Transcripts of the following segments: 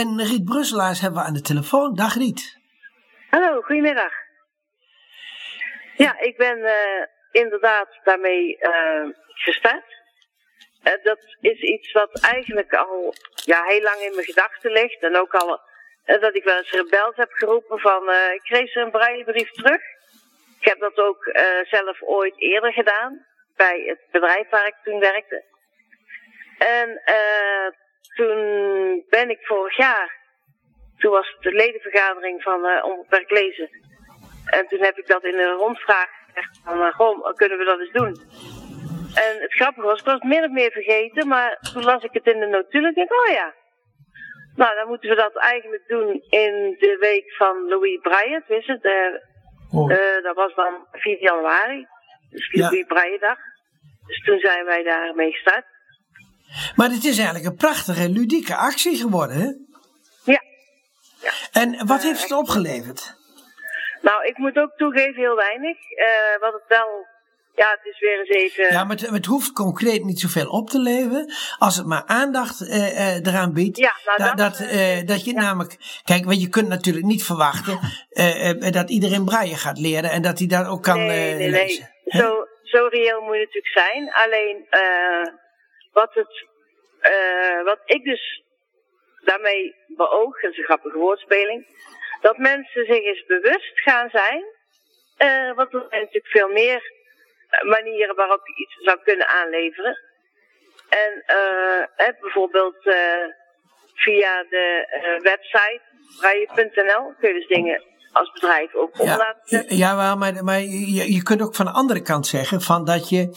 En Riet Brusselaars hebben we aan de telefoon. Dag Riet. Hallo, goedemiddag. Ja, ik ben uh, inderdaad daarmee uh, gestart. Uh, dat is iets wat eigenlijk al ja, heel lang in mijn gedachten ligt. En ook al dat ik wel eens rebels heb geroepen van ik kreeg er een braillebrief terug. Ik heb dat ook zelf ooit eerder gedaan bij het bedrijf waar ik toen werkte. En toen ben ik vorig jaar, toen was het de ledenvergadering van uh, Onbeperkt Lezen. En toen heb ik dat in een rondvraag gezegd van, uh, goh, kunnen we dat eens doen? En het grappige was, ik was het min of meer vergeten, maar toen las ik het in de notulen en denk oh ja. Nou, dan moeten we dat eigenlijk doen in de week van Louis Braille, wist het? Uh, dat was dan 4 januari, dus Louis. Braille dag. Dus toen zijn wij daarmee gestart. Maar het is eigenlijk een prachtige, ludieke actie geworden, hè? Ja. ja. En wat heeft het opgeleverd? Nou, ik moet ook toegeven, heel weinig. Uh, wat het wel ja, het is weer eens even. Ja, maar het, het, hoeft concreet niet zoveel op te leveren. Als het maar aandacht uh, uh, eraan biedt. Ja, nou, dat, dat, dat je ja. namelijk. Kijk, want je kunt natuurlijk niet verwachten dat iedereen braille gaat leren en dat hij dat ook kan nee, nee, lezen. Nee. Zo, zo reëel moet het natuurlijk zijn. Alleen wat, het, uh, wat ik dus daarmee beoog, dat is een grappige woordspeling, dat mensen zich eens bewust gaan zijn, uh, want er zijn natuurlijk veel meer manieren waarop je iets zou kunnen aanleveren. En bijvoorbeeld via de website braille.nl kun je dus dingen als bedrijf ook om ja, Ja, maar, maar je, je kunt ook van de andere kant zeggen van dat je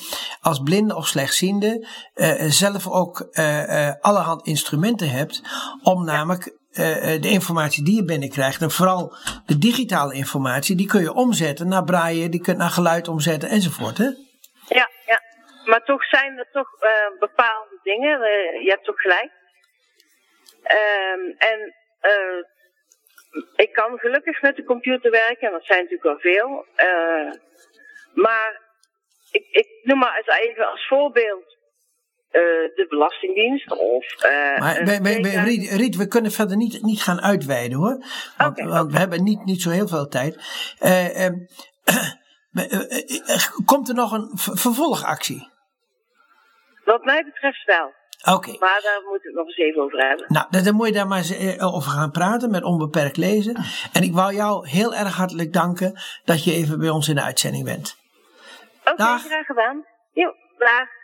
als blinde of slechtziende uh, zelf ook uh, allerhand instrumenten hebt om namelijk de informatie die je binnenkrijgt en vooral de digitale informatie, die kun je omzetten naar braille, die kun je naar geluid omzetten enzovoort. Hè? Ja, ja. Maar toch zijn er toch bepaalde dingen, je hebt toch gelijk. Ehm, en ik kan gelukkig met de computer werken, en dat zijn natuurlijk wel veel. Uh, maar ik, ik noem maar eens even als voorbeeld uh, de Belastingdienst of. Uh, maar bij, bij, bij Riet, Riet, we kunnen verder niet, niet gaan uitweiden hoor. Want, okay, want we hebben niet, niet zo heel veel tijd. Uh, komt er nog een vervolgactie? Wat mij betreft wel. Oké. Okay. Maar daar moeten we nog eens even over hebben. Nou, dan moet je daar maar eens over gaan praten met Onbeperkt Lezen. En ik wou jou heel erg hartelijk danken dat je even bij ons in de uitzending bent. Oké, okay, graag gedaan. Jo, dag.